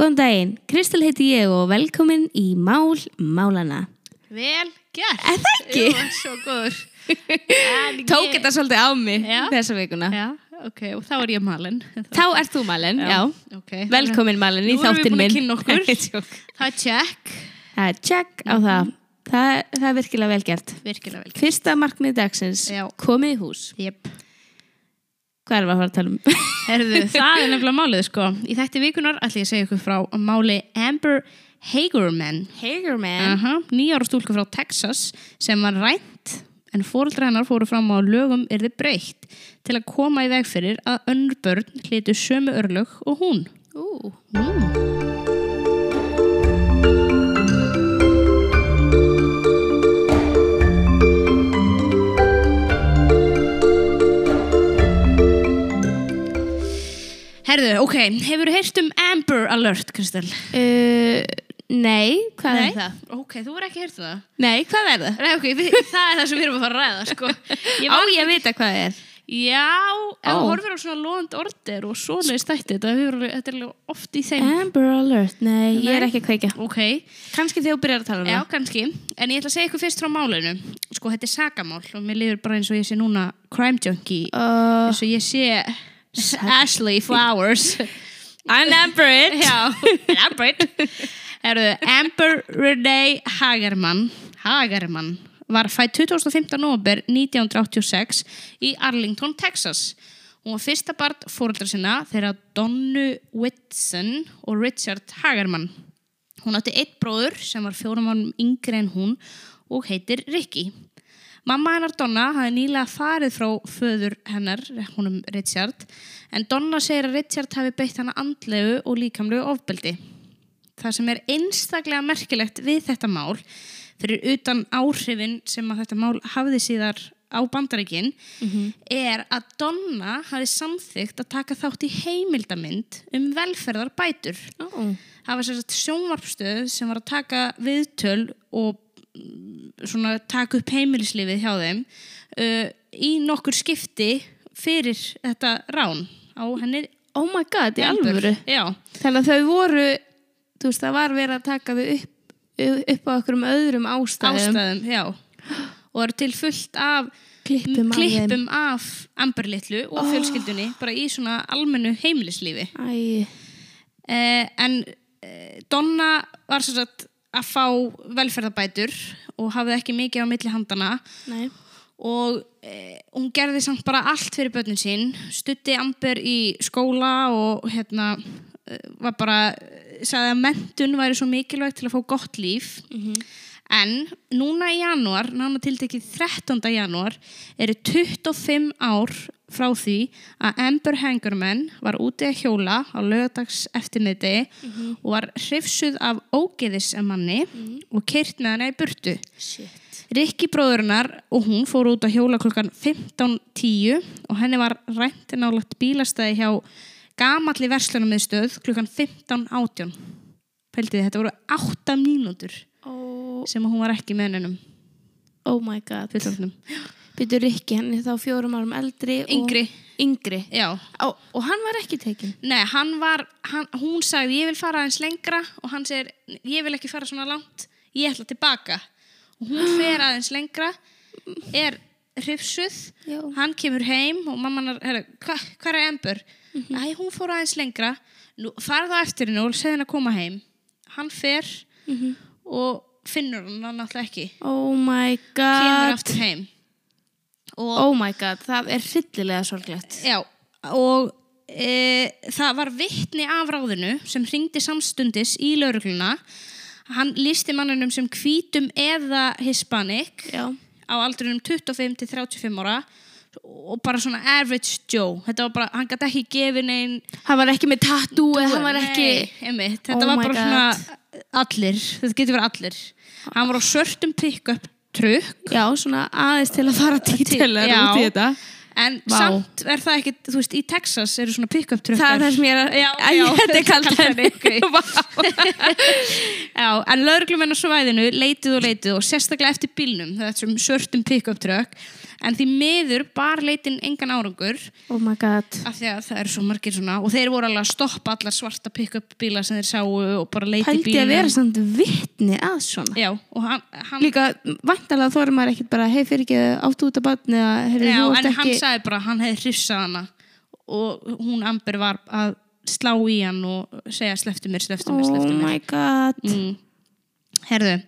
Góðan daginn, Kristel heiti ég og velkomin í Mál Málana. Vel gert. Er það ekki? Jú, svo góður. En Tók ég- þetta svolítið á mig Já. þessa vikuna. Já, ok, og þá er ég malin. Þá ert þú Malin, já. Ok. Velkomin Malin í Nú erum við þáttinn búin að minn. kynna okkur. Það er check. það er check á það. það. Það er virkilega vel gert. Virkilega vel gert. Fyrsta markmið dagsins, Já. komið í hús. Jep. Hvað er það að fara að tala um? Herðu, það er nefnilega málið, sko. Í þætti vikunar ætla ég að segja ykkur frá máli Amber Hagerman. Hagerman. Aha, nýjára stúlka frá Texas sem var rænt en fóreldra hennar fóru fram á lögum yrði breytt til að koma í veg fyrir að önnur börn hlitu sömu örlög og hún. Ú. Mm. Herðu, ok, hefur heyrt um Amber Alert, Kristel? Uh, nei, hvað Nei? er það? Ok, þú er ekki heyrt um það? Nei, hvað er það? Nei, ok, við, það er það sem við erum að fara að ræða, sko. Ég Á ég að vita hvað það er. já, ef þú horfir á svona loðand order og svona í stætti, þetta, er alveg oft í þeim. Amber Alert, nei, ég er Nei. ekki að kveika. Ok, Kanski þegar þú byrjar að tala um já, það. kannski. En ég ætla að segja ykkur fyrst frá málinu. Sko, þetta er sagamál og mér líður bara eins og ég sé núna crime junkie. Uh, eins og ég sé Ashley Flowers. I'm Amber it. Já, Amber Renee Hagerman Hagerman var fætt 25. november 1986 í Arlington, Texas. Hún var fyrsta barn fóreldra sinna þegar Donnu Whitson og Richard Hagerman. Hún átti eitt bróður sem var fjórum mannum yngri en hún og heitir Ricky. Mamma hennar Donna hafði nýlega farið frá föður hennar, húnum Richard, en Donna segir að Richard hafi beitt hana andlegu og líkamlegu ofbeldi. Það sem er einstaklega merkilegt við þetta mál, fyrir utan áhrifin sem að þetta mál hafði síðar á bandaríkin, er að Donna hafi samþygt að taka þátt í heimildamind um velferðarbætur. Ó, Það var sérst sjónvarpstöð sem var að taka viðtöl og mm, svona taka upp heimilislífið hjá þeim uh, í nokkur skipti fyrir þetta rán á henni. Oh my god, í alvöru. Þannig að þau voru, veist, það var verið að taka þau upp, upp á okkur um öðrum ástæðum. ástæðum, já. Og eru til fullt af Klippum klippum af Amberlitlu og fjölskyldunni bara í svona almennu heimilislífi. Eh, en eh, Donna var svo sagt að fá velferðabætur og hafði ekki mikið á milli handana nei. og e, hún gerði samt bara allt fyrir börnin sín stutti Amber í skóla og hérna e, var bara, e, sagði að mentun væri svo mikilvægt til að fá gott líf en núna í janúar, nána tiltekið 13. janúar eru 25 ár frá því að Amber Hangerman var úti að hjóla á lögadags eftirniti mm -hmm. og var hrifsuð af ógeðisemanni mm -hmm. og keirt með hana í burtu Rikki bróðurinnar og hún fór út að hjóla klokkan 15.10 og henni var reyndi nálagt bílastæði hjá gamalli verslunarmiðstöð klokkan 15.18 Pæltið þetta voru 8 mínútur oh. sem hún var ekki með hennum Oh my god 15 byttur Rikki henni þá fjórum árum eldri yngri, og, yngri. Og, og hann var ekki tekinn? Nei, hann var, hann, hún sagði ég vil fara eins lengra og hann segir ég vil ekki fara svona langt, ég ætla tilbaka. Og hún fer aðeins lengra er hrifsuð hann kemur heim og mamman er hvað hva er embur? Mm -hmm. Æ, hún fór aðeins lengra. Nú, farða eftir hennu og segði henn að koma heim. Hann fer mm -hmm. og finnur hann náttúrulega ekki. Oh my god. kemur aftur heim. Oh my god, það er hryllilega sorglegt. já, og e, það var vittni af ráðinu sem hringdi samstundis í laurugluna hann lísti mannunum sem hvítum eða hispanic Já. á aldrinum 25 til 35 ára og bara svona average Joe þetta var bara, hann gæti ekki gefið neinn Hann var ekki með tattoo eða hann var Nei, ekki... þetta Oh var bara God. svona allir, þetta getur verið allir hann var á svörtum pick-up trukk Já, svona aðeins til að fara dítilega Já. út í þetta. En Vá. samt er það ekki, þú veist, í Texas eru svona pick-up trukkar Það er það sem ég er að... Já, já, þetta er kallt. Já, en lauruglumenn á svæðinu leituð og leituð og sérstaklega eftir bílnum, þessum svörtum pick-up trukk en því miður bar leitin engan árangur. Oh my god. Af því að það eru svo margir svona og þeir voru alveg að stoppa allar svarta pick-up bíla sem þeir sáu og bara leiti Pældi bílum að vera samt vitni að svona? Já, og hann, hann Líka, vantarlega þóra maður ekkert bara hei fyrir ekki áttu út af batni Já, en ert hann ekki sagði bara að hann hefði hrifsað hana og hún Amber var að slá í hann og segja sleftu mér, sleftu mér, Oh sleftu mér my god mm. Herðu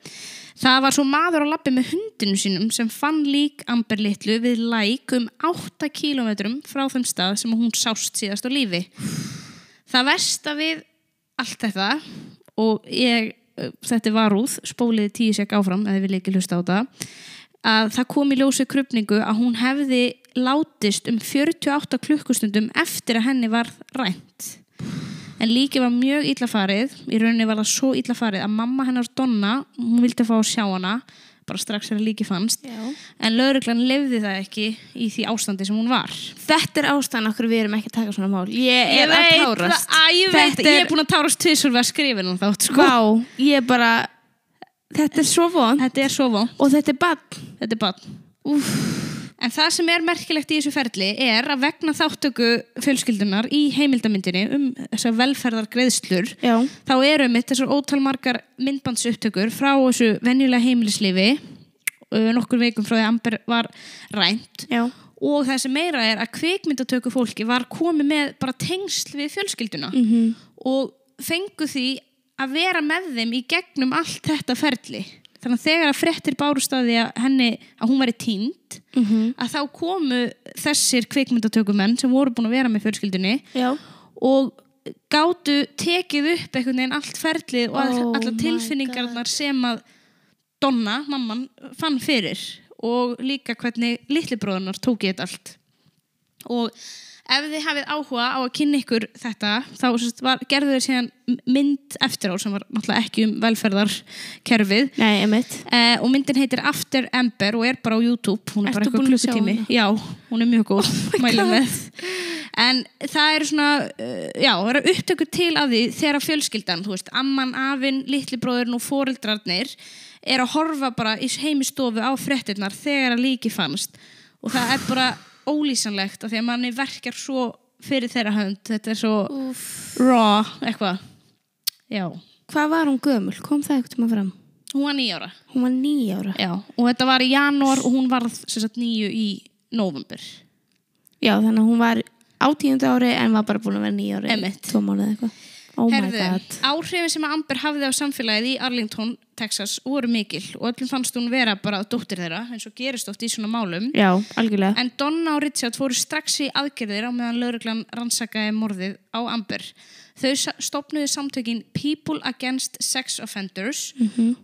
Það var svo maður á lappi með hundinu sínum sem fann lík Amber litlu við læk um 8 kílómetrum frá þeim stað sem hún sást síðast á lífi. Það versta við allt þetta og ég, uh, þetta var úð, spóliði tíu sek áfram eða við ekki hlusta á það, að það kom í ljósi krupningu að hún hefði látist um 48 klukkustundum eftir að henni var rænt. En líkið var mjög illa farið, í rauninni var það svo illa farið að mamma hennar Donna, hún vildi fá að sjá hana, bara strax þegar líkið fannst, Já. en lauruglan lefði það ekki í því ástandi sem hún var. Þetta er ástæðan okkur við erum ekki að taka svona mál Ég er að tárast það, að, ég Þetta ég er búin að tárast tvisur við að skrifa hennar þátt, sko. Vá, ég er bara Þetta er svo von Þetta er svo vond, Og þetta er bann þetta er bann. En það sem er merkilegt í þessu ferli er að vegna þáttöku fjölskyldunar í heimildamyndinni um þessar velferðargreðslur Já, þá eru mitt þessar ótalmargar myndbandsupptökur frá þessu venjulega heimilislifi uh, nokkur veikum frá því að Amber var rænt. Já. Og það sem meira er að kvikmyndatöku fólki var komið með bara tengsl við fjölskylduna mm og fengu því að vera með þeim í gegnum allt þetta ferli. Þannig að þegar að fréttir bárustadi að henni að hún væri tínd að þá komu þessir kvikmyndatökumenn sem voru búin að vera með fjölskyldunni Já. og gátu tekið upp einhvern veginn allt ferlið og Oh allar my tilfinningarnar sem að Donna, mamman, fann fyrir og líka hvernig litlibróðunar tók ég þetta allt. Og ef þið hafið áhuga á að kynna ykkur þetta þá var, gerðu þeir síðan mynd eftir á sem var náttúrulega ekki um velferðarkerfið. Nei, Eh, og myndin heitir After Ember og er bara á YouTube. Hún er Ertu bara eitthvað að klukkutími. já, hún er mjög góð. Með. En það eru svona uh, já, það eru upptökur til af því þegar fjölskyldan, þú veist, amman, afinn litli bróðurinn og foreldrarnir er að horfa bara í heimistofu á fréttirnar þegar að líki fannst. Og það er bara ólýsanlegt af því að manni verkar svo fyrir þeirra hönd, þetta er svo Úf. raw, eitthvað já, Hvað var hún gömul? Kom það eitthvað fram? hún var nýjára Hún var nýjára Já, og þetta var í janúar og hún varð sem sagt nýju í nóvumber. Já, þannig að hún var á tíundu ári en var bara búin að vera nýjári Einmitt. Tvo mánuði eitthvað Oh god áhrifin sem að Amber hafði á samfélagið í Arlington, Texas voru mikil og öllum fannst hún vera bara dóttir þeirra eins og gerist oft í svona málum. Já, algjörlega En Donna og Richard fóru strax í aðgerðir á meðan lauruglan rannsakaði morðið á Amber. Þau stofnuðu samtökin People Against Sex Offenders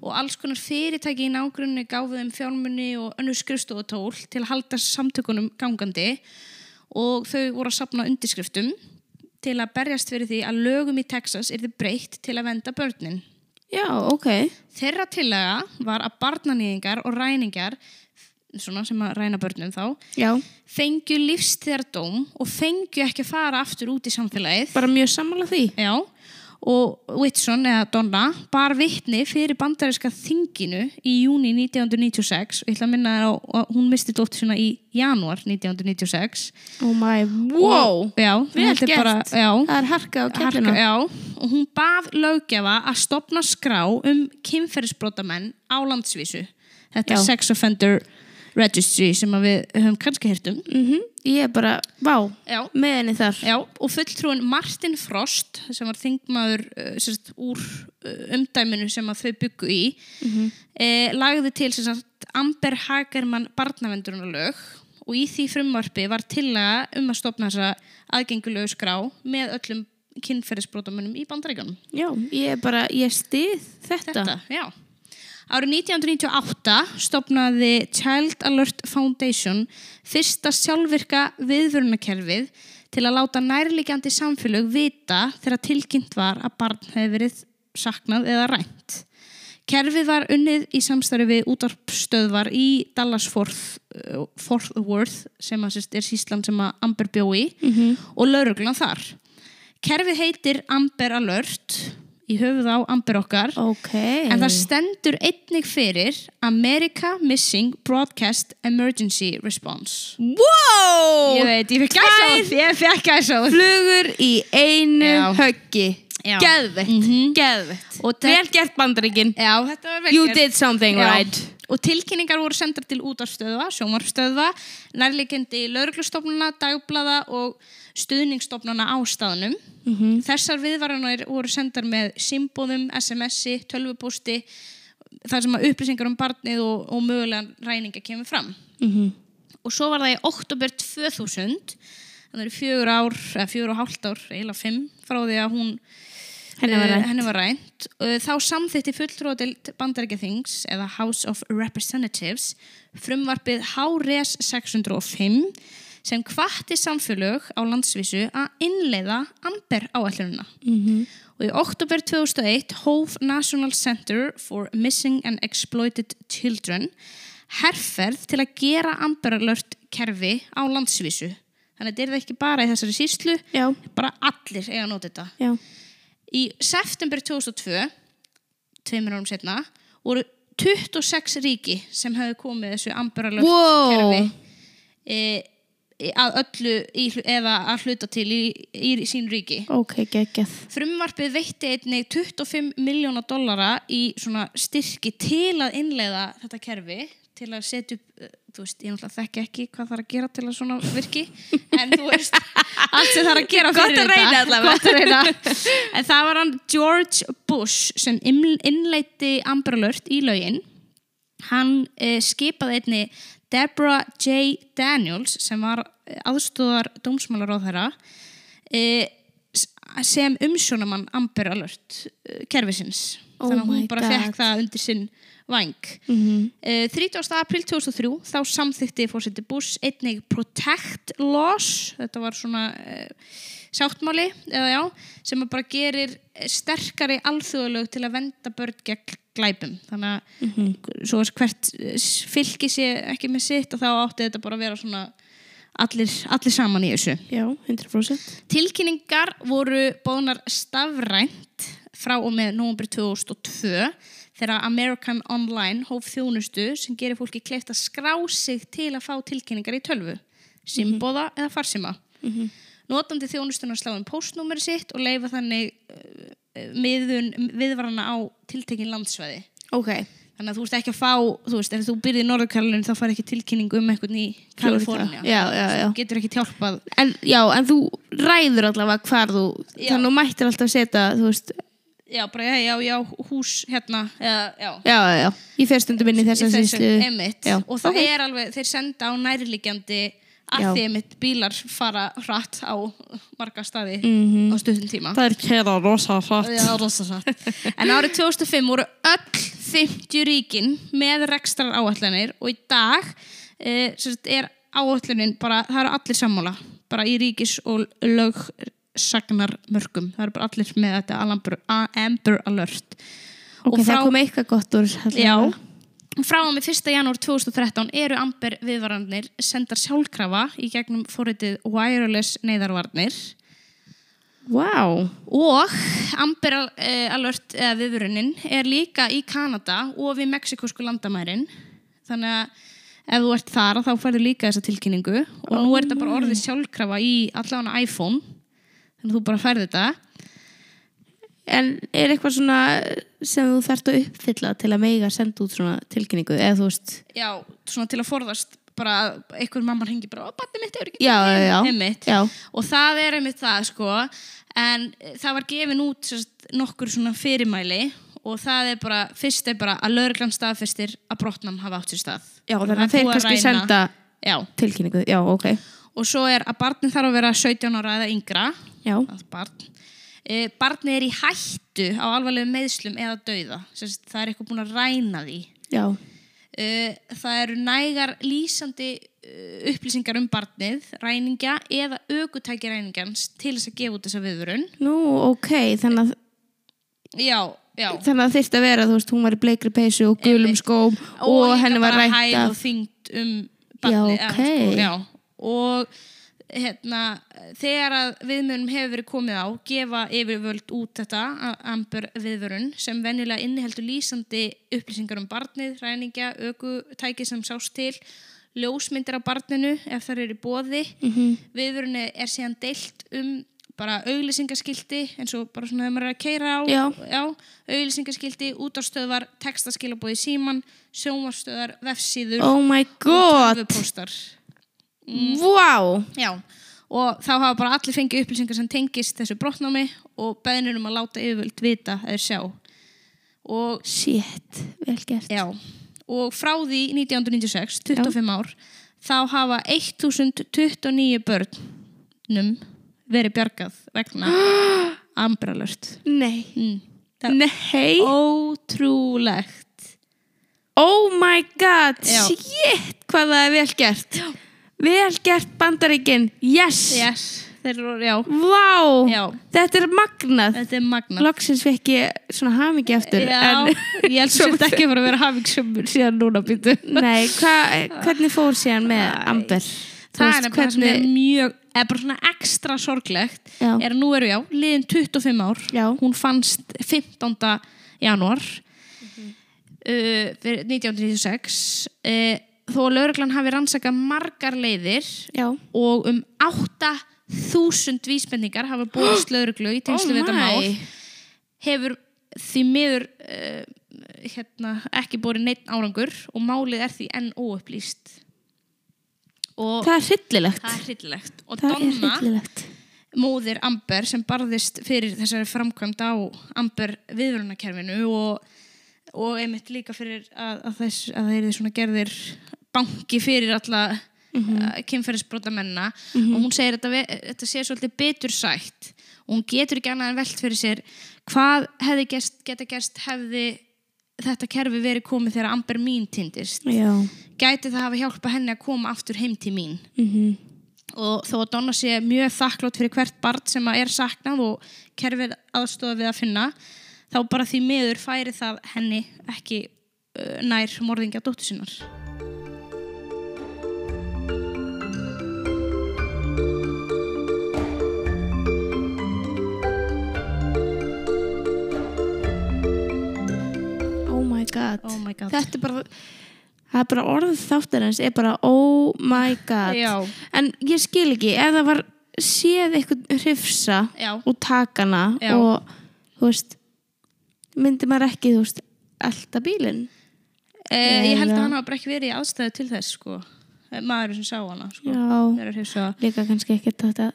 og alls konar fyrirtæki í nágrunni gáfu þeim fjármunni og önnur skrifstofutól til að halda samtökunum gangandi og þau voru að sapna undirskriftum til að berjast fyrir því að lögum í Texas yrði breytt til að venda börnin. Já, ok Þeirra tillaga var að barnanýðingar og ræningar, svona sem að ræna börnum þá, Já, fengju lífstíðardóm og fengju ekki að fara aftur út í samfélagið. bara mjög sammála því Já, og Whitson eða Donna bar vitni fyrir bandaríska þinginu í júni 1996 og ég ætla að minna þér á að hún misti dóttir svona í janúar 1996 Oh my, wow. Og, já, Vel er gert. bara, já, Það er harka á Harka, kjallina já, og hún bað löggefa að stopna skrá um kynferðisbrotamenn á landsvísu. Þetta Já. er Sex Offender Registry sem við höfum kannski heyrt um. Mm Ég er bara, vá, með henni þar. Já, og fulltrúin Martin Frost sem var þingmaður uh, sérst, úr uh, umdæminu sem þau byggu í eh, lagði til sérst, Amber Hagerman barnavendurunarlög og í því frumvarpi var tillaga um að stopna þessa aðgengulegu skrá með öllum kynferðisbrotamönnum í bandaríkanum. Já, ég er bara, ég stið þetta, Þetta, já. Árið 1998 stopnaði Child Alert Foundation fyrsta sjálfvirka viðvörunakerfið til að láta nærliggjandi samfélög vita þegar tilkynnt var að barn hefði verið saknað eða rænt. Kerfið var unnið í samstarfi við útarpstöðvar í Dallas Fort, uh, Fort Worth sem að, sérst, er síslan sem að Amber bjói Mhm. og lauruglan þar. Kerfið heitir Amber Alert í höfuð á Amber okkar Ok. en það stendur einnig fyrir America Missing Broadcast Emergency Response Wow! Ég veit, ég fekk gæsa Ég fekk gæsa Flugur í einu Já. höggi. Mhm. Geðvett. Og þetta- Vel gert vel You did something Já. right. Og tilkynningar voru sendar til útarstöðva, sjómarfstöðva, nærleikendi lauruglustofnuna, dagblada og stuðningsstofnuna á staðnum. Mhm. Þessar viðvaranir voru sendar með symbóðum, SMS-i, tölvupústi, þar sem að upplýsingar um barnið og, og mögulega ræninga kemur fram. Mhm. Og svo var það í oktober 2000, þannig að það eru fjögur ár, eða fjögur og hálft ár, eiginlega fimm, frá því að hún Henni var eh, rænt. Eh, Þá samþýtti fulltróðild bandarækjathings eða House of Representatives frumvarpið HRES 605 sem hvatti samfélög á landsvísu að innleiða Amber áallununa. Mhm. Og í oktober 2001 hóf National Center for Missing and Exploited Children herferð til að gera Amber Alert kerfi á landsvísu. Þannig að þetta er það ekki bara í þessari síslu, Já. bara allir eiga að nota þetta. Já. Í september 2002, tveimur árum setna, voru 26 ríki sem hefði komið þessu Amber Alert Wow. kerfi e, að öllu í, eða að hluta til í, í sín ríki. Ok, geggjað. Frumvarpið veitti einnig 25 miljóna dollara í svona styrki til að innleiða þetta kerfi til að setja upp, eh, þú veist, ég náttúrulega þekki ekki hvað þarf að gera til að svona virki en þú veist, allt sem þarf að gera Gott fyrir að reyna þetta allavega. Gott að reyna en það var hann George Bush sem inn- innleiddi Amber Alert í lögin hann eh, skipaði einni Deborah J. Daniels sem var aðstóðar dómsmálaróðherra eh, sem umsjónamann Amber Alert eh, kerfisins. Oh þannig að hún bara fekk það undir sinn væng Mhm. Eh, 30. april 2003 þá samþykti fórseti Bush einnig Protect Laws. Þetta var svona uh, sáttmáli já, sem bara gerir sterkari alþjóðalög til að venda börn gegn glæpum. Þannig að svo er hvert s- fylki sé ekki með sitt og þá átti þetta bara að vera svona allir, allir saman í þessu Já, 100%. Tilkynningar voru bóðnar stafrænt frá og með nómur 2002 þegar American Online hóf þjónustu sem gerir fólki kleift að skrá sig til að fá tilkynningar í tölvu, simbóða eða farsima. Notandi þjónustuna slá um postnúmeri sitt og leifa þannig uh, miðun viðvarana á tiltekin landsvæði. Ok. Þannig að þú ert ekki að fá, þú veist, ef þú byrðir í Norðurkarlinu þá fær ekki tilkynningu um eitthvað í Kalifornia. Já, já, já. Þú getur ekki hjálpað En, já, en þú ræður allavega hvar þú, Já. þannig að þú mættir alltaf setja, þú veist, Já, bara já, já, já, hús hérna, já. já, já, já. Ég fer stundum inn í þessa Í þessu, síslu. Einmitt. Já. Og það Ok. er alveg, þeir senda á nærliggjandi að Já. því einmitt bílar fara hratt á marga staði Mhm. á stundum tíma. Það er kera rosa hratt. Já, rosa satt. En árið 2005 voru öll 50 ríkin með rekstrar áallanir og í dag e, er áallunin bara, það eru allir sammála, bara í ríkis og lögsagnar mörgum. Það eru bara allir með þetta Amber, Alert. Ok, Og frá- það kom eitthvað gott úr. Já, frá og með 1. janúar 2013 eru Amber viðvaranir sendar sjálfkrafa í gegnum fóritið wireless neyðarvarnir. Vá. og Amber uh, Alert eða viðvörunin er líka í Kanada og við mexikosku landamærin. Þannig að ef þú ert þar þá færðu líka þessa tilkynningu. Og nú er þetta bara orðið sjálfkrafa í allavega iPhone. Þannig að þú bara færðu þetta En er eitthvað svona sem þú þarft að uppfylla til að meiga senda út svona tilkynningu? Eða þú veist, já, svona til að forðast bara að einhver mamma hengi bara, ó, batni mitt hefur ekki. Já, og það er einmitt það sko. En það var gefin út sérst, nokkur svona fyrirmæli og það er bara, fyrst er bara að lögreglan staðfestir að brotnam hafa átt sér stað. Já Það þannig að þeir að kannski senda já, tilkynningu. Já, ok. og svo er að barnin þarf að vera 17 ára eða yngra. Já, e, barnið er í hættu á alvarlegum meðslum eða dauða það er eitthvað búin að ræna því já, e, það eru nægar lýsandi e, upplýsingar um barnið ræningja eða aukutæki ræningjans til þess að gefa út þessa viðvörun nú, ok. Þannig að, já, já þannig að þyrst að vera, þú veist, hún var í bleikri peysu og gulum skóm og, líka henni var rænt hæð af. og þyngd um Já, barnið, ok. eða, sko, já. og hérna, þegar að viðmjörnum hefur verið komið á gefa yfirvöld út þetta Amber viðvörun sem venjulega inniheldur lýsandi upplýsingar um barnið, ræningja, ökutæki sem sást til ljósmyndir á barninu ef það eru bóði mm -hmm. viðvörunni er síðan deilt um bara auglýsingaskildi eins og bara svona þegar maður er að keira á Já. Já, auglýsingaskildi, útástöðvar textaskilabóði síman, sjómarstöðar vefsíður Oh my og god tölvupóstar Vá. Já, og þá hafa bara allir fengið upplýsingar sem tengist þessu brotnámi og beðnir um að láta yfirvöld vita eða sjá. Og, Shit, vel gert. Já, og frá því 1996, 25 ár þá hafa 1029 börnum verið bjargað vegna Amber Alert. Nei. Mm. Nei. ótrúlegt. Oh my god, Já. shit hvað það er vel gert Vel gert bandaríkin, yes, yes. Þeir eru, já, Vá, Já. þetta er magnað þetta er magna Loksins fekk ég svona hamingi eftir Já, en, ég held svo ekki að fara að vera hafingsömmur síðan núna býtu Nei, hva, hvernig fór síðan með Amber? Þú það veist, er nefnilega sem er mjög eða bara svona ekstra sorglegt Já. er að nú eru já, liðin 25 ár Já. hún fannst 15. janúar Mhm. uh, fyrir 1996 uh, þó að lauruglan hafi rannsakað margar leiðir Já, og um 8000 vísbendingar hafa búist lauruglu í tengslu við þetta mál hefur því miður uh, hérna, ekki búið neitt árangur og málið er því enn óupplýst. Og það er hryllilegt. Það er hryllilegt. Og Það Donna, hryllilegt. móðir Amber sem barðist fyrir þessari framkvæmd á Amber viðvörunakerfinu og, og einmitt líka fyrir að, að, þess, að þeir eru svona gerðir banki fyrir alla mm -hmm. kynferðisbrotamenna og hún segir að þetta, sé svolítið betur sætt og hún getur ekki annað en velt fyrir sér hvað hefði gerst, geta gerst hefði þetta kerfi verið komið þegar Amber mín týndist Já, gæti það hafa hjálpa henni að koma aftur heim til mín? Mhm. Og þó að Donna sé mjög þakklátt fyrir hvert barn sem er saknað og kerfið aðstofa við að finna þá bara því miður færi það henni ekki uh, nær morðingja dóttur sinnar god Oh my god. Þetta er bara Það er bara orðið þáttarins er bara oh my god Já. En ég skil ekki ef það var séð eitthvað hrifsa Já. og takana Já. og þú veist myndi maður ekki þú veist elda bílinn Eh, ég held að hann hafa bara ekki verið í aðstæðu til þess sko. Eh, maður sem sá hana sko. Já. Líka kannski ekki þetta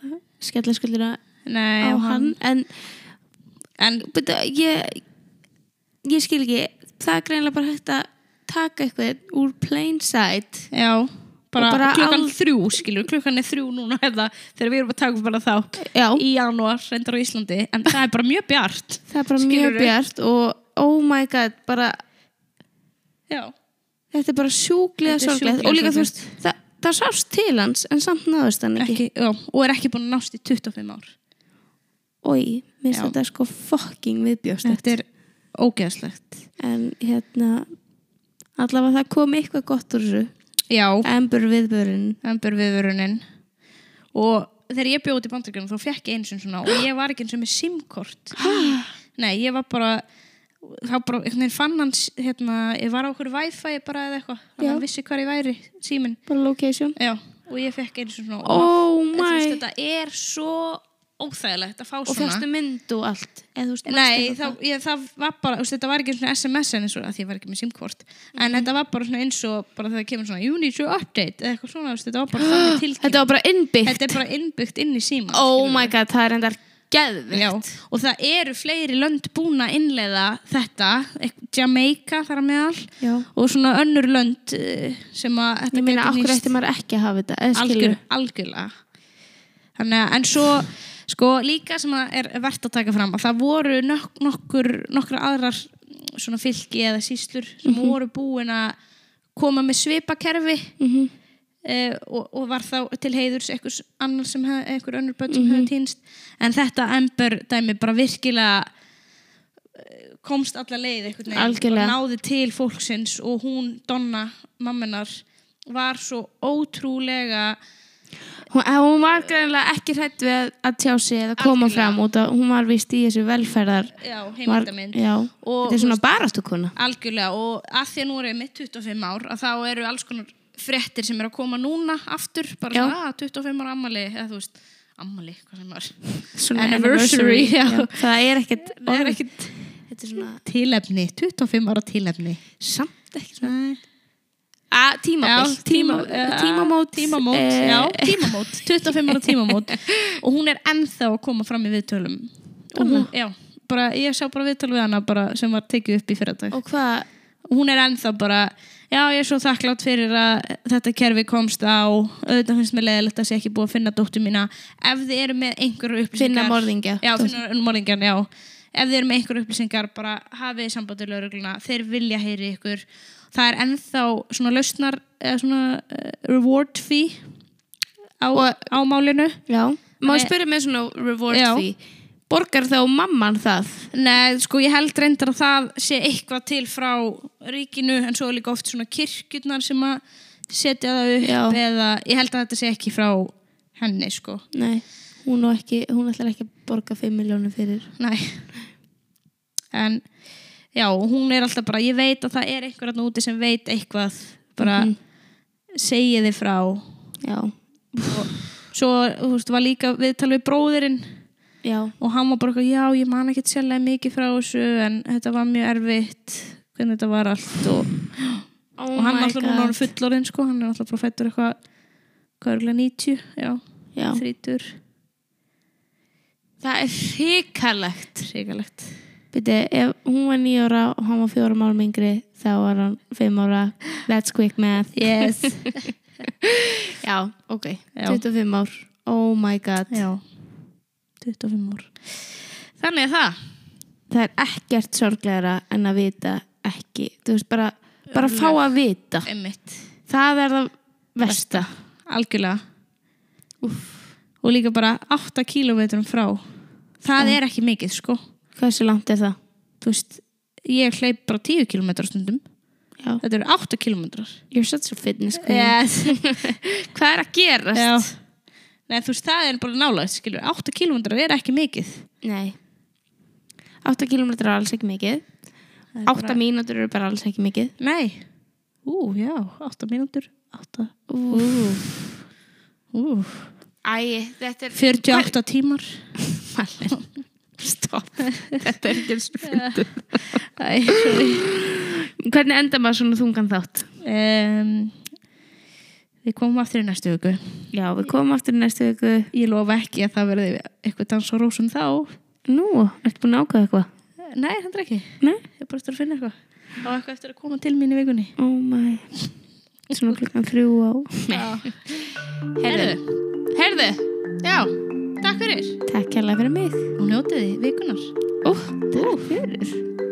skella skuldina á og hann en, En byrja, ég ég skil ekki það er greinlega bara hægt að taka eitthvað úr plain sight já bara, bara klukkan al- þrjú skilur, klukkan er þrjú núna hérna, þegar við erum að taka upp bara þá Já. í janúar, reyndar á Íslandi en það er bara mjög bjart það er bara mjög Skilurðu? bjart og oh my god bara já, þetta er bara er sorglegt og líka þú sorglegt. veist það, það sást til hans en samt náðust hann ekki, ekki, já, og er ekki búin að nást í 25 ár oi, minnst Já. þetta sko fucking viðbjóst þetta er ógeðslegt. En hérna allavega það kom eitthvað gott úr þessu. Já, Amber viðbörun Amber viðvörunin. Og þegar ég bjóði í bandaríkjunum þá fekk ég eins og svona og ég var ekki eins og með simkort. Nei, ég var bara þá bara, einhvern veginn fann hans hérna, ég var á okkur wifi bara eða eitthvað þannig Já. að hann vissi hvar ég væri, síminn. Bara location. Já, og ég fekk eins og svona oh og þú my. veist, þetta er svo óþægilegt að fá og svona. fyrstu mynd og allt? Veist Nei, það, ég, það var bara, veist, þetta var ekki SMS en eins og að því ég var ekki með simkort. En Mhm. þetta var bara eins og bara það kemur svona you need to update eða eitthvað svona, veist, þetta var bara þannig tilkynning þetta var bara innbyggt. Þetta er bara innbyggt inn í síma oh my god, það er endar geðvikt og það eru fleiri lönd búin að innleiða þetta Jamaica þar að meðal Já. og svona önnur lönd eh, sem að þetta ég meina, nýst- eftir maður ekki að hafa þetta? Algjörlega. Þannig að en svo sko líka sem að er verðt að taka fram að það voru nok nokkur nokkra aðrar mm, svona fylki eða síslur sem Mhm. voru búin að koma með svipakerfi Mhm. eh, og, og var þá til heiðurs einhvers annar sem hef, einhver önnur börn sem hefði týnst en þetta Ember dæmi bara virkilega eh, komst alla leið og náði til fólksins og hún, Donna, mammenar var svo ótrúlega Hún, hún var greinlega ekki hrætt við að, tjá sig eða koma Algjörlega. fram út að hún var vist í þessu velferðar Já, var, já, Og, þetta er svona baráttukona Algjörlega og að því að nú er ég mitt 25 ár að þá eru alls konar fréttir sem eru að koma núna aftur, bara Já. svona að 25 ára ammali, eða þú veist, ammali, hvað sem var Svona Anniversary, já. það er ekkert Það er ekkit þetta er svona tilefni, 25 ára tilefni samt ekki svona Nei. Að tímabil, Já, tíma, tíma, tímamót. tímamót, eh, já, tímamót. 25 ára tímamót. Og hún er ennþá að koma fram í viðtölum. Og hún, já, bara, ég sá bara viðtöl við hana bara, sem var tekið upp í fyrradag. Og hvað? Hún er ennþá bara já, ég er svo þakklátt fyrir að þetta kerfi komst á. Auðvitað finnst mér leðilegt að sé ekki búið að finna dóttu mína. Ef þið eru með einhverju upplýsingar finna morðingja. Já, finna morðingjan, já. Ef þið eru með einhverju upplýsingar bara hafið sambandi laurugluna, þeir vilja heyri ykkur það er ennþá svona lausnar eða svona uh, reward fee á, á málinu já, má ég spyrja með svona reward Já. fee borgar þá mamman það Nei, sko ég held reyndar að það sé eitthvað til frá ríkinu en svo er líka oft svona kirkjurnar sem að setja það upp Já. eða ég held að þetta sé ekki frá henni sko. nei, hún, ekki, hún ætlar ekki að borga 5 miljónum fyrir Nei. En já, hún er alltaf bara, ég veit að það er einhver að úti sem veit eitthvað bara mm Mhm. þið frá. Já, og svo, þú veist, var líka viðtal við bróðirinn. Já, og hann var bara, eitthvað, já, ég man ekki sérlega mikið frá þessu en þetta var mjög erfitt hvernig þetta var allt og oh og hann er alltaf núna fullorðinn sko, hann er alltaf bara fættur eitthvað hvað er eiginlega 90, já, já, þrítur það er hrikalegt. Hrikalegt Byrju, ef hún var nýja ára og hann var fjóra málum yngri þá var hann fimm ára. That's quick math. Yes. já, ok, Já. 25 ár. Oh my god. Já, 25 ár. Þannig að það. Það er ekkert sorglegra en að vita ekki, þú veist bara bara fá að vita, einmitt, það er það versta. Algjörlega. Og líka bara 8 kílómetrum frá. Það er ekki mikið sko hversu langt er það? þú veist, ég hleyp bara 10 kílómetrar stundum. Já. þetta eru 8 kílómetrar. You're such a fitness queen. Hvað er að gerast? Nei, þú veist, það er bara skilur. 8 kílómetrar er ekki mikið. Nei. 8 km er alls ekki mikið. 8 mínútur eru bara alls ekki mikið. Nei, ú, já, 8 mínútur. 8, Ú. ú. Æ, þetta er 48 tímar. Malin Stopp, þetta er ekki eins og sorry. Hvernig enda maður svona þungan þátt? um, Við komum aftur í næstu viku. Já, við komum aftur í næstu viku. Ég lofa ekki að það verði eitthvað dans á rósum þá. Nú, ertu búin að ákvæða eitthvað? Nei, það er ekki. Nei? Ég er bara eftir að finna eitthvað. Á eitthvað eftir að koma til mín í vikunni. Oh my. Svona klukkan þrjú á. Herðu, herðu. Já, takk fyrir. Takk hérlega fyrir mig. Og njótiði vikunar Ó, takk fyrir